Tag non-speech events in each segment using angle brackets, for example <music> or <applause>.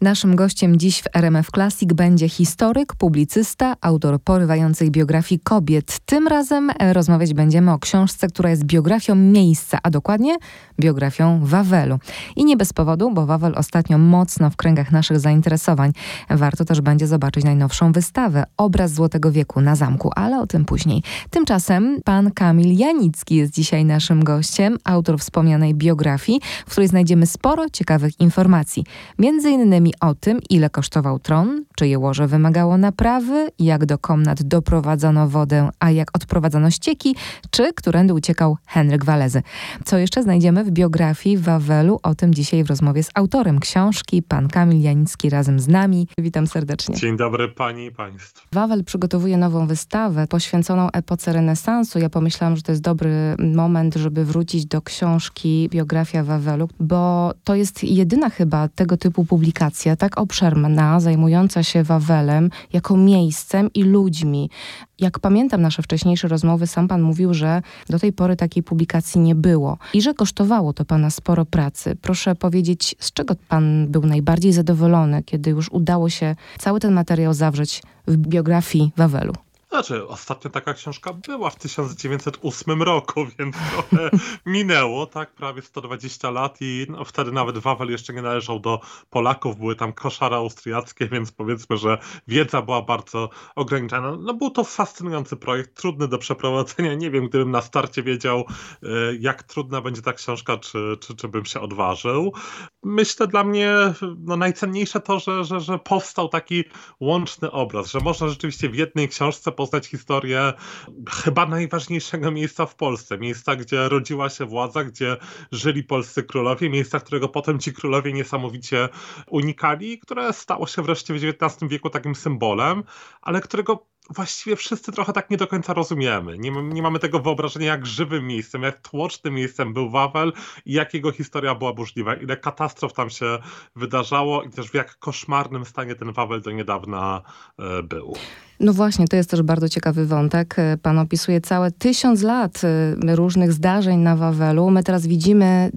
Naszym gościem dziś w RMF Classic będzie historyk, publicysta, autor porywającej biografii kobiet. Tym razem rozmawiać będziemy o książce, która jest biografią miejsca, a dokładnie biografią Wawelu. I nie bez powodu, bo Wawel ostatnio mocno w kręgach naszych zainteresowań. Warto też będzie zobaczyć najnowszą wystawę Obraz Złotego Wieku na zamku, ale o tym później. Tymczasem pan Kamil Janicki jest dzisiaj naszym gościem, autor wspomnianej biografii, w której znajdziemy sporo ciekawych informacji. Między innymi o tym, ile kosztował tron, czyje łoże wymagało naprawy, jak do komnat doprowadzono wodę, a jak odprowadzono ścieki, czy którędy uciekał Henryk Walezy. Co jeszcze znajdziemy w biografii Wawelu? O tym dzisiaj w rozmowie z autorem książki, pan Kamil Janicki razem z nami. Witam serdecznie. Dzień dobry pani i państwu. Wawel przygotowuje nową wystawę poświęconą epoce renesansu. Ja pomyślałam, że to jest dobry moment, żeby wrócić do książki Biografia Wawelu, bo to jest jedyna chyba tego typu publikacja, tak obszerna, zajmująca się Wawelem jako miejscem i ludźmi. Jak pamiętam nasze wcześniejsze rozmowy, sam pan mówił, że do tej pory takiej publikacji nie było i że kosztowało to pana sporo pracy. Proszę powiedzieć, z czego pan był najbardziej zadowolony, kiedy już udało się cały ten materiał zawrzeć w biografii Wawelu? Znaczy, ostatnia taka książka była w 1908 roku, <laughs> więc trochę minęło, tak, prawie 120 lat i no, wtedy nawet Wawel jeszcze nie należał do Polaków, były tam koszary austriackie, <laughs> więc powiedzmy, że wiedza była bardzo ograniczona. No był to fascynujący projekt, trudny do przeprowadzenia, nie wiem, gdybym na starcie wiedział, e, jak trudna będzie ta książka, czy, czy, czy bym się odważył. Myślę dla mnie no, najcenniejsze to, że, że, że powstał taki łączny obraz, że można rzeczywiście w jednej książce poznać historię chyba najważniejszego miejsca w Polsce. Miejsca, gdzie rodziła się władza, gdzie żyli polscy królowie, miejsca, którego potem ci królowie niesamowicie unikali, które stało się wreszcie w XIX wieku takim symbolem, ale którego właściwie wszyscy trochę tak nie do końca rozumiemy. Nie, nie, mamy tego wyobrażenia, jak żywym miejscem, jak tłocznym miejscem był Wawel i jak jego historia była burzliwa, ile katastrof tam się wydarzało i też w jak koszmarnym stanie ten Wawel do niedawna e, był. No właśnie, to jest też bardzo ciekawy wątek. Pan opisuje całe tysiąc lat e, różnych zdarzeń na Wawelu. My teraz widzimy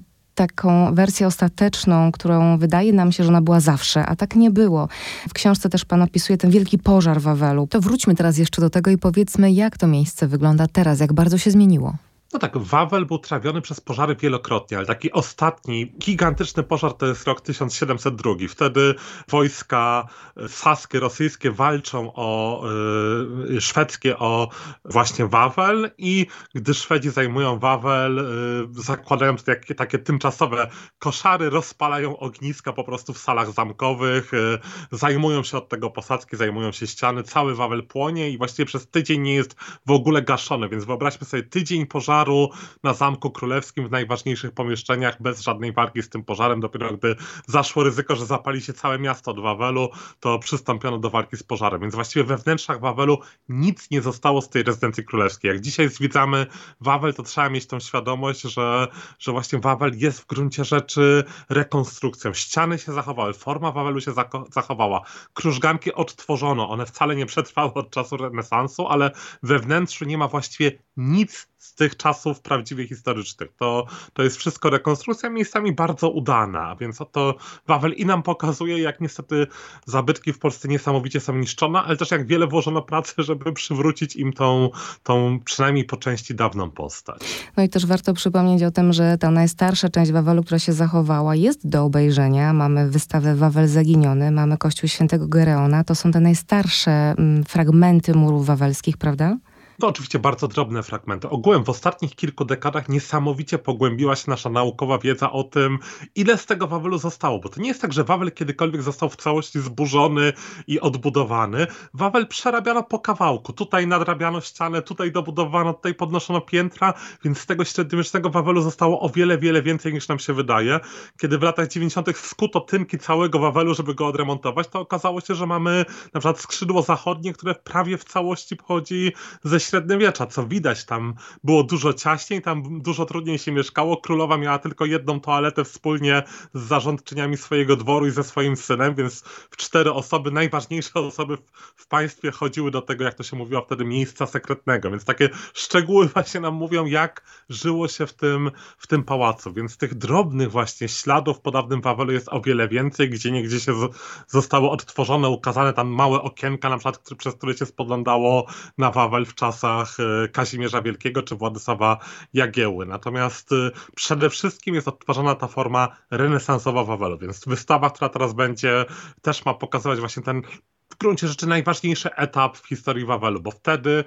taką wersję ostateczną, którą wydaje nam się, że ona była zawsze, a tak nie było. W książce też pan opisuje ten wielki pożar Wawelu. To wróćmy teraz jeszcze do tego i powiedzmy, jak to miejsce wygląda teraz, jak bardzo się zmieniło. No tak, Wawel był trawiony przez pożary wielokrotnie, ale taki ostatni, gigantyczny pożar to jest rok 1702. Wtedy wojska saskie, rosyjskie walczą o y, szwedzkie o właśnie Wawel i gdy Szwedzi zajmują Wawel, y, zakładają takie, takie tymczasowe koszary, rozpalają ogniska po prostu w salach zamkowych, y, zajmują się od tego posadzki, zajmują się ściany, cały Wawel płonie i właściwie przez tydzień nie jest w ogóle gaszony, więc wyobraźmy sobie tydzień pożaru pożaru na Zamku Królewskim w najważniejszych pomieszczeniach bez żadnej walki z tym pożarem. Dopiero gdy zaszło ryzyko, że zapali się całe miasto od Wawelu, to przystąpiono do walki z pożarem. Więc właściwie we wnętrzach Wawelu nic nie zostało z tej rezydencji królewskiej. Jak dzisiaj zwiedzamy Wawel, to trzeba mieć tą świadomość, że, że właśnie Wawel jest w gruncie rzeczy rekonstrukcją. Ściany się zachowały, forma Wawelu się zachowała. Krużganki odtworzono, one wcale nie przetrwały od czasu renesansu, ale we wnętrzu nie ma właściwie nic z tych czasów prawdziwie historycznych. To, to jest wszystko rekonstrukcja miejscami bardzo udana, więc to Wawel i nam pokazuje, jak niestety zabytki w Polsce niesamowicie są niszczone, ale też jak wiele włożono pracy, żeby przywrócić im tą, tą przynajmniej po części dawną postać. No i też warto przypomnieć o tym, że ta najstarsza część Wawelu, która się zachowała, jest do obejrzenia. Mamy wystawę Wawel Zaginiony, mamy Kościół Świętego Gereona. To są te najstarsze mm, fragmenty murów wawelskich, prawda? To oczywiście bardzo drobne fragmenty. Ogółem w ostatnich kilku dekadach niesamowicie pogłębiła się nasza naukowa wiedza o tym, ile z tego Wawelu zostało. Bo to nie jest tak, że Wawel kiedykolwiek został w całości zburzony i odbudowany. Wawel przerabiano po kawałku. Tutaj nadrabiano ścianę, tutaj dobudowano, tutaj podnoszono piętra, więc z tego średniowiecznego Wawelu zostało o wiele, wiele więcej niż nam się wydaje. Kiedy w latach 90. skuto tynki całego Wawelu, żeby go odremontować, to okazało się, że mamy na przykład skrzydło zachodnie, które prawie w całości pochodzi ze średniowiecza, co widać, tam było dużo ciaśniej, tam dużo trudniej się mieszkało. Królowa miała tylko jedną toaletę wspólnie z zarządczyniami swojego dworu i ze swoim synem, więc w cztery osoby, najważniejsze osoby w, w państwie chodziły do tego, jak to się mówiło wtedy, miejsca sekretnego, więc takie szczegóły <laughs> właśnie nam mówią, jak żyło się w tym, w tym pałacu, więc tych drobnych właśnie śladów po dawnym Wawelu jest o wiele więcej, gdzie niegdzie się z, zostały odtworzone, ukazane tam małe okienka, na przykład, przez które się spoglądało na Wawel w czasach e, Kazimierza Wielkiego czy Władysława Jagieły. Natomiast e, przede wszystkim jest odtwarzana ta forma renesansowa Wawelu, więc wystawa, która teraz będzie, też ma pokazywać właśnie ten gruncie rzeczy najważniejszy etap w historii Wawelu, bo wtedy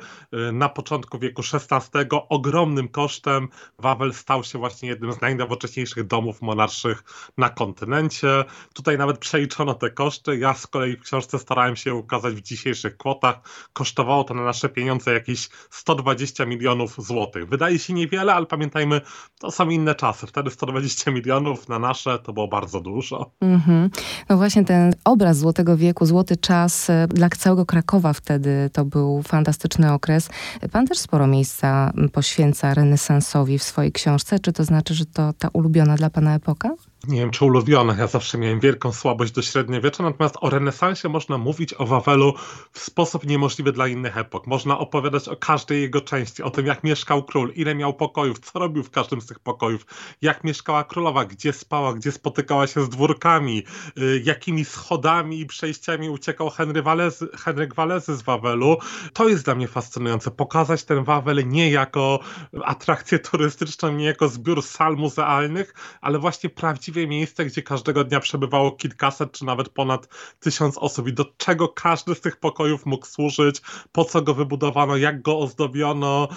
y, na początku wieku XVI ogromnym kosztem Wawel stał się właśnie jednym z najnowocześniejszych domów monarszych na kontynencie. Tutaj nawet przeliczono te koszty. Ja z kolei w książce starałem się ukazać w dzisiejszych kwotach. Kosztowało to na nasze pieniądze jakieś 120 milionów złotych. Wydaje się niewiele, ale pamiętajmy, to są inne czasy. Wtedy 120 milionów na nasze to było bardzo dużo. Mm -hmm. No właśnie ten obraz Złotego Wieku, Złoty Czas E, dla całego Krakowa wtedy to był fantastyczny okres. Pan też sporo miejsca poświęca renesansowi w swojej książce. Czy to znaczy, że to ta ulubiona dla pana epoka? Nie wiem czy ulubionych, ja zawsze miałem wielką słabość do średniowiecza, natomiast o renesansie można mówić o Wawelu w sposób niemożliwy dla innych epok. Można opowiadać o każdej jego części, o tym jak mieszkał król, ile miał pokojów, co robił w każdym z tych pokojów, jak mieszkała królowa, gdzie spała, gdzie spotykała się z dwórkami, y, jakimi schodami i przejściami uciekał Henry Walezy, Henryk Walezy z Wawelu. To jest dla mnie fascynujące, pokazać ten Wawel nie jako atrakcję turystyczną, nie jako zbiór sal muzealnych, ale właśnie prawdziwie właściwie miejsce, gdzie każdego dnia przebywało kilkaset czy nawet ponad tysiąc osób i do czego każdy z tych pokojów mógł służyć, po co go wybudowano, jak go ozdobiono,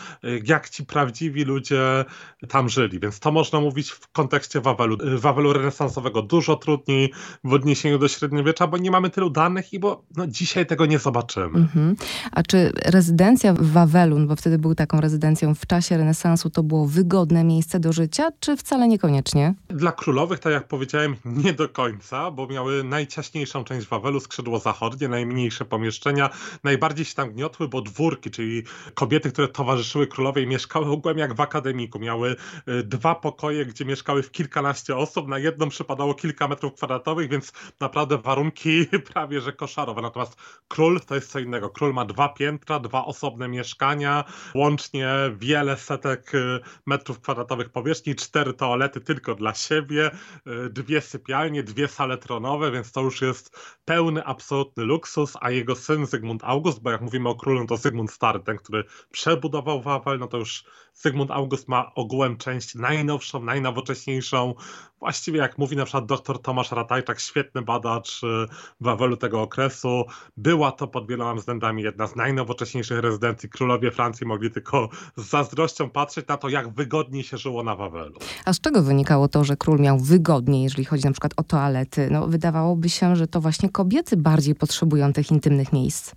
jak ci prawdziwi ludzie tam żyli. Więc to można mówić w kontekście Wawelu, Wawelu renesansowego dużo trudniej w odniesieniu do średniowiecza, bo nie mamy tylu danych i bo no, dzisiaj tego nie zobaczymy. Mhm. A czy rezydencja w Wawelu, no bo wtedy był taką rezydencją w czasie renesansu, to było wygodne miejsce do życia, czy wcale niekoniecznie? Dla królowych tak jak powiedziałem, <laughs> nie do końca, bo miały najciaśniejszą część Wawelu, skrzydło zachodnie, najmniejsze pomieszczenia. Najbardziej się tam gniotły, bo dwórki, czyli kobiety, które towarzyszyły królowej, mieszkały ogółem jak w akademiku. Miały y, dwa pokoje, gdzie mieszkały w kilkanaście osób. Na jedną przypadało kilka metrów kwadratowych, więc naprawdę warunki <laughs> prawie że koszarowe. Natomiast król to jest co innego. Król ma dwa piętra, dwa osobne mieszkania, łącznie wiele setek y, metrów kwadratowych powierzchni, cztery toalety tylko dla siebie, E, dwie sypialnie, dwie sale tronowe, więc to już jest pełny, absolutny luksus, a jego syn Zygmunt August, bo jak mówimy o królu, to Zygmunt Stary, ten, który przebudował Wawel, no to już Zygmunt August ma ogółem część najnowszą, najnowocześniejszą. Właściwie jak mówi na przykład dr Tomasz Ratajczak, świetny badacz e, Wawelu tego okresu, była to pod wieloma względami jedna z najnowocześniejszych rezydencji. Królowie Francji mogli tylko z zazdrością patrzeć na to, jak wygodnie się żyło na Wawelu. A z czego wynikało to, że król miał wygodniej, jeżeli chodzi na przykład o toalety? No, wydawałoby się, że to właśnie kobiety bardziej potrzebują tych intymnych miejsc.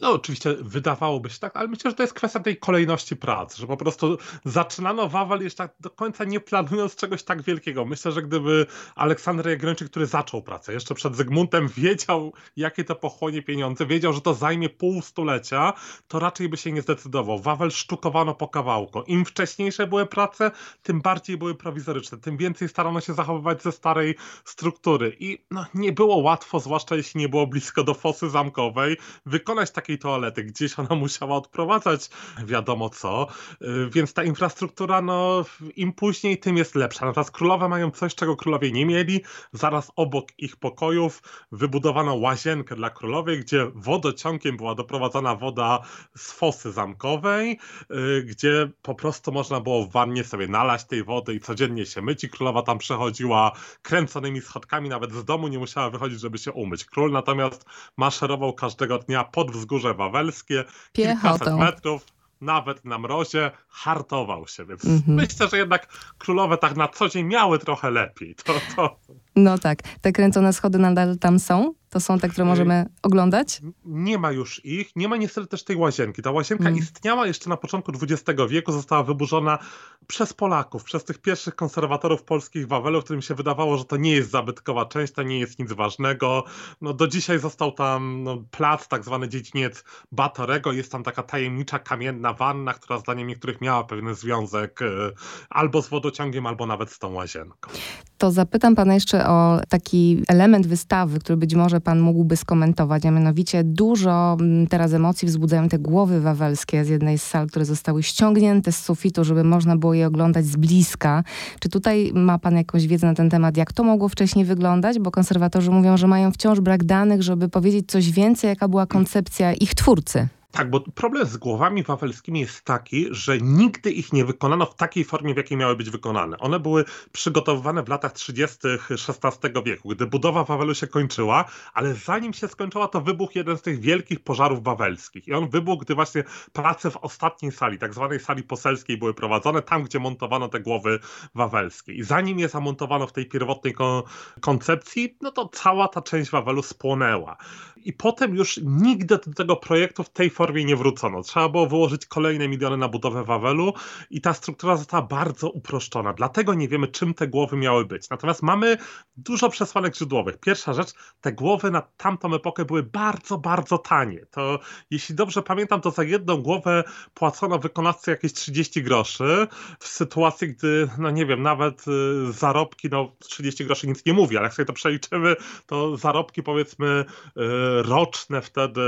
No oczywiście wydawałoby się tak, ale myślę, że to jest kwestia tej kolejności prac, że po prostu zaczynano Wawel jeszcze tak do końca nie planując czegoś tak wielkiego. Myślę, że gdyby Aleksander Jagiellończyk, który zaczął pracę jeszcze przed Zygmuntem, wiedział jakie to pochłonie pieniądze, wiedział, że to zajmie pół stulecia, to raczej by się nie zdecydował. Wawel sztukowano po kawałku. Im wcześniejsze były prace, tym bardziej były prowizoryczne, tym więcej starano się zachowywać ze starej struktury i no, nie było łatwo, zwłaszcza jeśli nie było blisko do fosy zamkowej, wykonać takie toalety, gdzieś ona musiała odprowadzać wiadomo co, y, więc ta infrastruktura, no im później, tym jest lepsza. Natomiast królowe mają coś, czego królowie nie mieli. Zaraz obok ich pokojów wybudowano łazienkę dla królowej, gdzie wodociągiem była doprowadzana woda z fosy zamkowej, y, gdzie po prostu można było w wannie sobie nalać tej wody i codziennie się myć i królowa tam przechodziła kręconymi schodkami, nawet z domu nie musiała wychodzić, żeby się umyć. Król natomiast maszerował każdego dnia pod wzgórze wzgórze wawelskie, Piechotą. kilkaset metrów, nawet na mrozie, hartował się. Więc mm -hmm. myślę, że jednak królowe tak na co dzień miały trochę lepiej. To, to... No tak. Te kręcone schody nadal tam są? To są te, które możemy oglądać? Nie ma już ich. Nie ma niestety też tej łazienki. Ta łazienka mm. istniała jeszcze na początku XX wieku, została wyburzona przez Polaków, przez tych pierwszych konserwatorów polskich Wawelu, którym się wydawało, że to nie jest zabytkowa część, to nie jest nic ważnego. No, do dzisiaj został tam no, plac, tak zwany dziedziniec Batorego. Jest tam taka tajemnicza kamienna wanna, która zdaniem niektórych miała pewien związek y, albo z wodociągiem, albo nawet z tą łazienką. To zapytam pana jeszcze o taki element wystawy, który być może pan mógłby skomentować, a mianowicie dużo mm, teraz emocji wzbudzają te głowy wawelskie z jednej z sal, które zostały ściągnięte z sufitu, żeby można było je oglądać z bliska. Czy tutaj ma pan jakąś wiedzę na ten temat, jak to mogło wcześniej wyglądać? Bo konserwatorzy mówią, że mają wciąż brak danych, żeby powiedzieć coś więcej, jaka była koncepcja ich twórcy. Tak, bo problem z głowami wawelskimi jest taki, że nigdy ich nie wykonano w takiej formie, w jakiej miały być wykonane. One były przygotowywane w latach 30. XVI wieku, gdy budowa Wawelu się kończyła, ale zanim się skończyła, to wybuchł jeden z tych wielkich pożarów wawelskich. I on wybuchł, gdy właśnie prace w ostatniej sali, tak zwanej sali poselskiej, były prowadzone, tam gdzie montowano te głowy wawelskie. I zanim je zamontowano w tej pierwotnej kon koncepcji, no to cała ta część Wawelu spłonęła i potem już nigdy do tego projektu w tej formie nie wrócono. Trzeba było wyłożyć kolejne miliony na budowę Wawelu i ta struktura została bardzo uproszczona. Dlatego nie wiemy, czym te głowy miały być. Natomiast mamy dużo przesłanek źródłowych. Pierwsza rzecz, te głowy na tamtą epokę były bardzo, bardzo tanie. To jeśli dobrze pamiętam, to za jedną głowę płacono wykonawcy jakieś 30 groszy. W sytuacji, gdy, no nie wiem, nawet y, zarobki, no 30 groszy nic nie mówi, ale jak sobie to przeliczymy, to zarobki powiedzmy y, roczne wtedy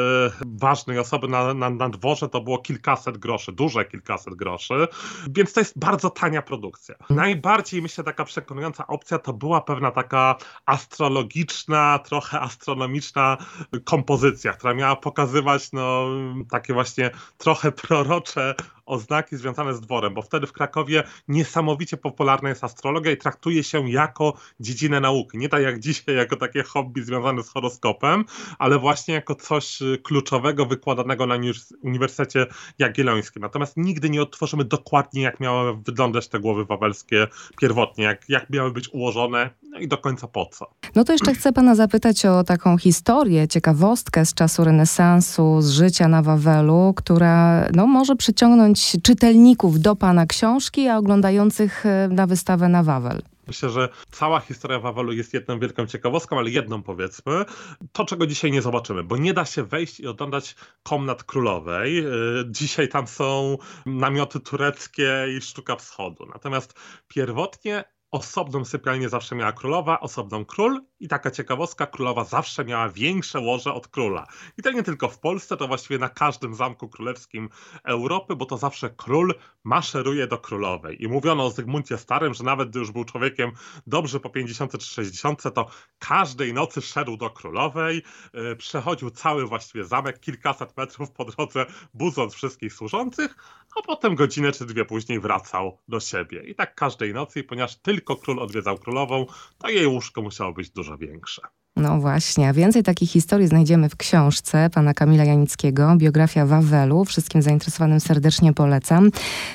ważnej osoby na, na, na dworze to było kilkaset groszy, duże kilkaset groszy, więc to jest bardzo tania produkcja. Najbardziej myślę taka przekonująca opcja to była pewna taka astrologiczna, trochę astronomiczna kompozycja, która miała pokazywać no, takie właśnie trochę prorocze oznaki związane z dworem, bo wtedy w Krakowie niesamowicie popularna jest astrologia i traktuje się jako dziedzinę nauki. Nie tak jak dzisiaj, jako takie hobby związane z horoskopem, ale właśnie jako coś kluczowego wykładanego na Uniwersytecie Jagiellońskim. Natomiast nigdy nie odtworzymy dokładnie, jak miały wyglądać te głowy wawelskie pierwotnie, jak, jak miały być ułożone no i do końca po co. No to jeszcze chcę pana zapytać o taką historię, ciekawostkę z czasu renesansu, z życia na Wawelu, która no, może przyciągnąć czytelników do pana książki, a oglądających e, na wystawę na Wawel. Myślę, że cała historia Wawelu jest jedną wielką ciekawostką, ale jedną powiedzmy. To, czego dzisiaj nie zobaczymy, bo nie da się wejść i oglądać komnat królowej. E, dzisiaj tam są namioty tureckie i sztuka wschodu. Natomiast pierwotnie Osobną sypialnię zawsze miała królowa, osobną król i taka ciekawostka, królowa zawsze miała większe łoże od króla. I to nie tylko w Polsce, to właściwie na każdym zamku królewskim Europy, bo to zawsze król maszeruje do królowej. I mówiono o Zygmuncie Starym, że nawet gdy już był człowiekiem dobrze po 50 czy 60, to każdej nocy szedł do królowej, yy, przechodził cały właściwie zamek, kilkaset metrów po drodze, budząc wszystkich służących, a potem godzinę czy dwie później wracał do siebie. I tak każdej nocy, ponieważ tylko król odwiedzał królową, to jej łóżko musiało być dużo większe. No właśnie, więcej takich historii znajdziemy w książce pana Kamila Janickiego, biografia Wawelu. Wszystkim zainteresowanym serdecznie polecam.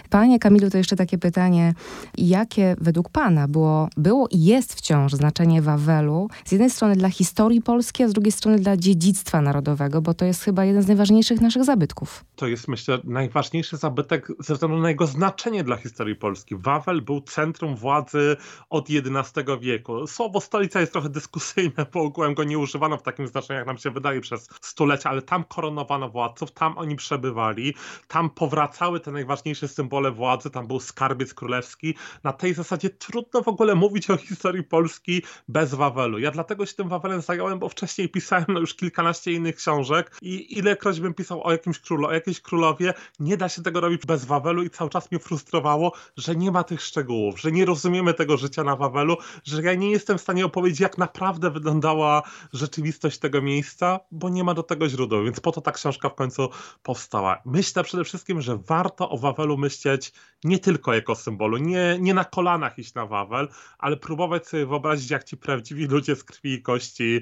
Panie Kamilu, to jeszcze takie pytanie, jakie według pana było, było i jest wciąż znaczenie Wawelu z jednej strony dla historii polskiej, a z drugiej strony dla dziedzictwa narodowego, bo to jest chyba jeden z najważniejszych naszych zabytków. To jest, myślę, najważniejszy zabytek ze względu na jego znaczenie dla historii Polski. Wawel był centrum władzy od XI wieku. Słowo stolica jest trochę dyskusyjne, bo ogółem go nie używano w takim znaczeniu, jak nam się wydaje, przez stulecia, ale tam koronowano władców, tam oni przebywali, tam powracały te najważniejsze symbole władzy, tam był skarbiec królewski. Na tej zasadzie trudno w ogóle mówić o historii Polski bez Wawelu. Ja dlatego się tym Wawelem zająłem, bo wcześniej pisałem no już kilkanaście innych książek i ilekroć bym pisał o jakimś królu, o jakiejś królowie, nie da się tego robić bez Wawelu i cały czas mnie frustrowało, że nie ma tych szczegółów, że nie rozumiemy tego życia na Wawelu, że ja nie jestem w stanie opowiedzieć, jak naprawdę wyglądało rzeczywistość tego miejsca, bo nie ma do tego źródeł, więc po to ta książka w końcu powstała. Myślę przede wszystkim, że warto o Wawelu myśleć nie tylko jako symbolu, nie, nie na kolanach iść na Wawel, ale próbować sobie wyobrazić, jak ci prawdziwi ludzie z krwi i kości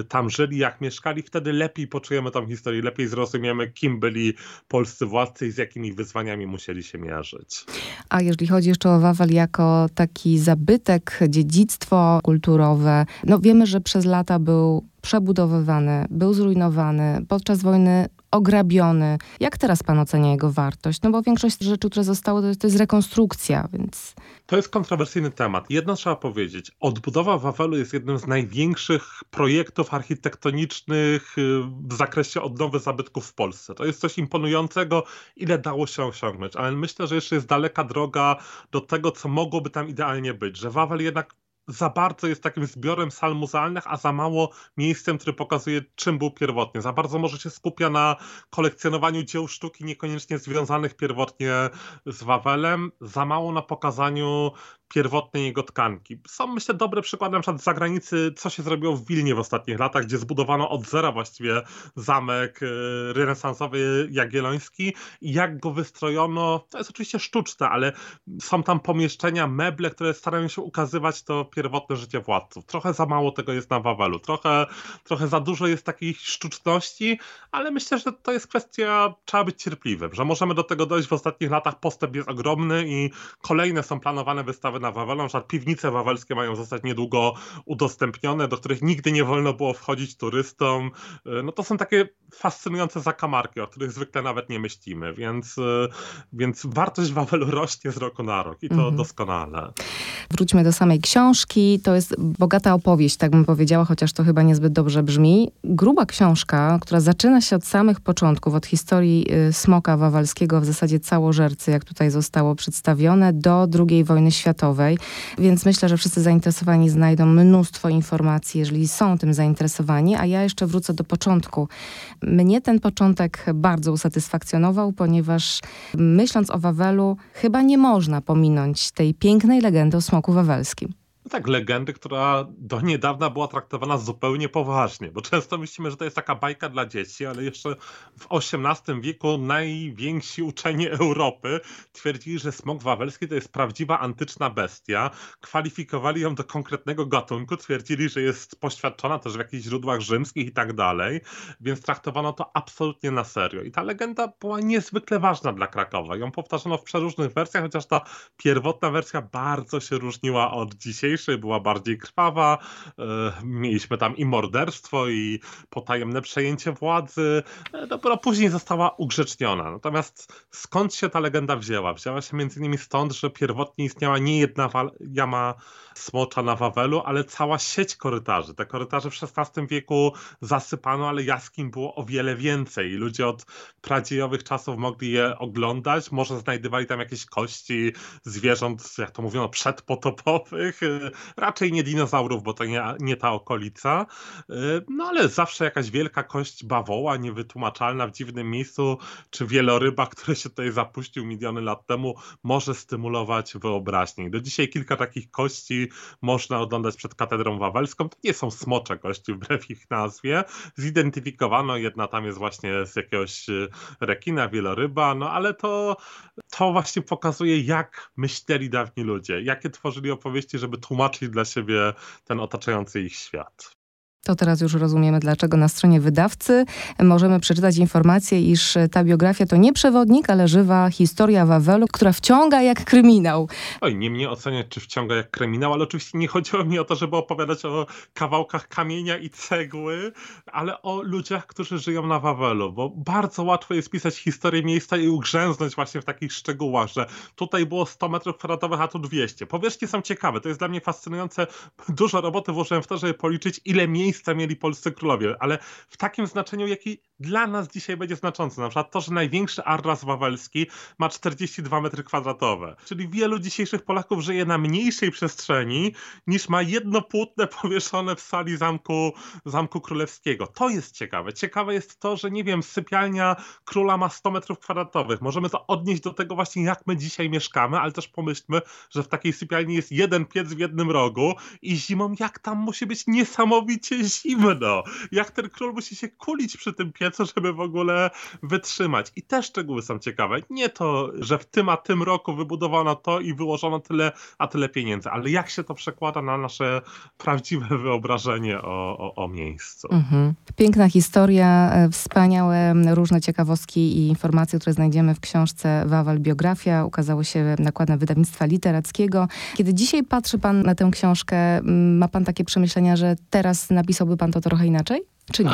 y, tam żyli, jak mieszkali, wtedy lepiej poczujemy tą historię, lepiej zrozumiemy, kim byli polscy władcy i z jakimi wyzwaniami musieli się mierzyć. A jeżeli chodzi jeszcze o Wawel jako taki zabytek, dziedzictwo kulturowe, no wiemy, że przez lata był przebudowywany, był zrujnowany, podczas wojny ograbiony. Jak teraz pan ocenia jego wartość? No bo większość rzeczy, które zostały, to jest, to jest rekonstrukcja, więc... To jest kontrowersyjny temat. Jedno trzeba powiedzieć. Odbudowa Wawelu jest jednym z największych projektów architektonicznych y, w zakresie odnowy zabytków w Polsce. To jest coś imponującego, ile dało się osiągnąć, ale myślę, że jeszcze jest daleka droga do tego, co mogłoby tam idealnie być, że Wawel jednak za bardzo jest takim zbiorem sal muzealnych, a za mało miejscem, który pokazuje, czym był pierwotnie. Za bardzo może się skupia na kolekcjonowaniu dzieł sztuki niekoniecznie związanych pierwotnie z Wawelem, za mało na pokazaniu pierwotnej jego tkanki. Są myślę dobre przykłady na przykład z zagranicy, co się zrobiło w Wilnie w ostatnich latach, gdzie zbudowano od zera właściwie zamek e, renesansowy jagielloński i jak go wystrojono, to jest oczywiście sztuczne, ale są tam pomieszczenia, meble, które starają się ukazywać to pierwotne życie władców. Trochę za mało tego jest na Wawelu, trochę, trochę za dużo jest takich sztuczności, ale myślę, że to jest kwestia, trzeba być cierpliwym, że możemy do tego dojść w ostatnich latach, postęp jest ogromny i kolejne są planowane wystawy na Wawelu, na piwnice wawelskie mają zostać niedługo udostępnione, do których nigdy nie wolno było wchodzić turystom. E, no to są takie fascynujące zakamarki, o których zwykle nawet nie myślimy, więc, e, więc wartość Wawelu rośnie z roku na rok i to mhm. doskonale. Wróćmy do samej książki. To jest bogata opowieść, tak bym powiedziała, chociaż to chyba niezbyt dobrze brzmi. Gruba książka, która zaczyna się od samych początków, od historii y, smoka wawelskiego, w zasadzie całożercy, jak tutaj zostało przedstawione, do II wojny światowej. Więc myślę, że wszyscy zainteresowani znajdą mnóstwo informacji, jeżeli są tym zainteresowani. A ja jeszcze wrócę do początku. Mnie ten początek bardzo usatysfakcjonował, ponieważ myśląc o Wawelu, chyba nie można pominąć tej pięknej legendy o smoku wawelskim tak, legendy, która do niedawna była traktowana zupełnie poważnie, bo często myślimy, że to jest taka bajka dla dzieci, ale jeszcze w XVIII wieku najwięksi uczeni Europy twierdzili, że smok wawelski to jest prawdziwa antyczna bestia. Kwalifikowali ją do konkretnego gatunku, twierdzili, że jest poświadczona też w jakichś źródłach rzymskich i tak dalej, więc traktowano to absolutnie na serio. I ta legenda była niezwykle ważna dla Krakowa. Ją powtarzano w przeróżnych wersjach, chociaż ta pierwotna wersja bardzo się różniła od dzisiejszej była bardziej krwawa. E, mieliśmy tam i morderstwo, i potajemne przejęcie władzy. E, dopiero później została ugrzeczniona. Natomiast skąd się ta legenda wzięła? Wzięła się między innymi stąd, że pierwotnie istniała nie jedna jama smocza na Wawelu, ale cała sieć korytarzy. Te korytarze w XVI wieku zasypano, ale jaskiń było o wiele więcej. Ludzie od pradziejowych czasów mogli je oglądać. Może znajdywali tam jakieś kości zwierząt, jak to mówiono, przedpotopowych. Raczej nie dinozaurów, bo to nie, nie ta okolica. No ale zawsze jakaś wielka kość bawoła, niewytłumaczalna w dziwnym miejscu, czy wieloryba, który się tutaj zapuścił miliony lat temu, może stymulować wyobraźnię. Do dzisiaj kilka takich kości można oglądać przed katedrą wawelską. To nie są smocze kości wbrew ich nazwie. Zidentyfikowano, jedna tam jest właśnie z jakiegoś e, rekina, wieloryba, no ale to, to właśnie pokazuje, jak myśleli dawni ludzie, jakie tworzyli opowieści, żeby tłumaczyć dla siebie ten otaczający ich świat. To teraz już rozumiemy, dlaczego na stronie wydawcy możemy przeczytać informację, iż ta biografia to nie przewodnik, ale żywa historia Wawelu, która wciąga jak kryminał. Oj, nie mnie oceniać, czy wciąga jak kryminał, ale oczywiście nie chodziło mi o to, żeby opowiadać o kawałkach kamienia i cegły, ale o ludziach, którzy żyją na Wawelu, bo bardzo łatwo jest pisać historię miejsca i ugrzęznąć właśnie w takich szczegółach, że tutaj było 100 metrów kwadratowych, a tu 200. Powierzchnie są ciekawe, to jest dla mnie fascynujące. Dużo roboty włożyłem w to, żeby policzyć, ile miejsc miejsca mieli polscy królowie, ale w takim znaczeniu, jaki dla nas dzisiaj będzie znaczące. Na przykład to, że największy Arras Wawelski ma 42 metry kwadratowe. Czyli wielu dzisiejszych Polaków żyje na mniejszej przestrzeni niż ma jedno płótne powieszone w sali zamku, zamku królewskiego. To jest ciekawe. Ciekawe jest to, że nie wiem, sypialnia króla ma 100 metrów kwadratowych. Możemy to odnieść do tego właśnie, jak my dzisiaj mieszkamy, ale też pomyślmy, że w takiej sypialni jest jeden piec w jednym rogu i zimą jak tam musi być niesamowicie zimno. Jak ten król musi się kulić przy tym piecu, żeby w ogóle wytrzymać. I te szczegóły są ciekawe. Nie to, że w tym a tym roku wybudowano to i wyłożono tyle a tyle pieniędzy, ale jak się to przekłada na nasze prawdziwe wyobrażenie o, o, o miejscu. Mhm. Piękna historia, e, wspaniałe różne ciekawostki i informacje, które znajdziemy w książce Wawel Biografia. Ukazało się nakładem wydawnictwa literackiego. Kiedy dzisiaj patrzy pan na tę książkę, ma pan takie przemyślenia, że teraz napisałby pan to trochę inaczej? Czy nie?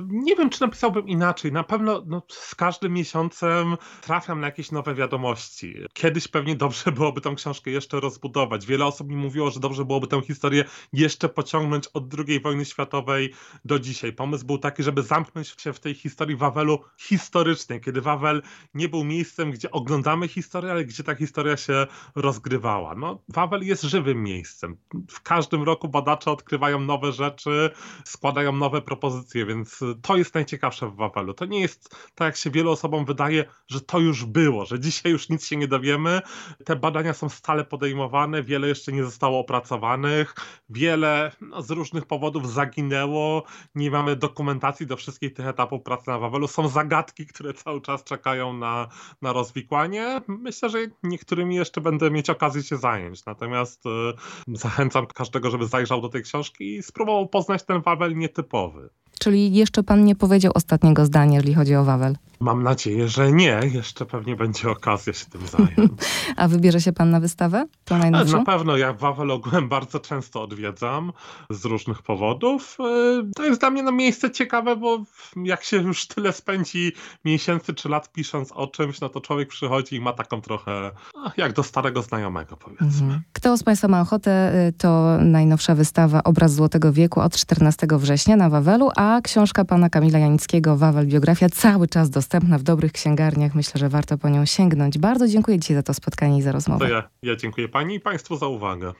Nie wiem, czy napisałbym inaczej. Na pewno no, z każdym miesiącem trafiam na jakieś nowe wiadomości. Kiedyś pewnie dobrze byłoby tę książkę jeszcze rozbudować. Wiele osób mi mówiło, że dobrze byłoby tę historię jeszcze pociągnąć od II wojny światowej do dzisiaj. Pomysł był taki, żeby zamknąć się w tej historii Wawelu historycznej, kiedy Wawel nie był miejscem, gdzie oglądamy historię, ale gdzie ta historia się rozgrywała. No, Wawel jest żywym miejscem. W każdym roku badacze odkrywają nowe rzeczy, składają nowe propozycje pozycję, więc to jest najciekawsze w Wawelu. To nie jest tak, jak się wielu osobom wydaje, że to już było, że dzisiaj już nic się nie dowiemy. Te badania są stale podejmowane, wiele jeszcze nie zostało opracowanych, wiele no, z różnych powodów zaginęło, nie mamy dokumentacji do wszystkich tych etapów pracy na Wawelu. Są zagadki, które cały czas czekają na, na rozwikłanie. Myślę, że niektórymi jeszcze będę mieć okazję się zająć. Natomiast y, zachęcam każdego, żeby zajrzał do tej książki i spróbował poznać ten Wawel nietypowy. Czyli jeszcze pan nie powiedział ostatniego zdania, jeżeli chodzi o Wawel. Mam nadzieję, że nie. Jeszcze pewnie będzie okazja się tym zająć. <laughs> A wybierze się pan na wystawę? To najnowszą? Na pewno. Ja Wawel ogółem bardzo często odwiedzam z różnych powodów. E, to jest dla mnie no, miejsce ciekawe, bo jak się już tyle spędzi miesięcy czy lat pisząc o czymś, no to człowiek przychodzi i ma taką trochę no, jak do starego znajomego powiedzmy. Mhm. Kto z państwa ma ochotę, y, to najnowsza wystawa Obraz Złotego Wieku od 14 września na Wawelu, a książka pana Kamila Janickiego Wawel Biografia cały czas dostępna w dobrych księgarniach. Myślę, że warto po nią sięgnąć. Bardzo dziękuję Ci za to spotkanie i za rozmowę. To ja, ja dziękuję Pani i Państwu za uwagę.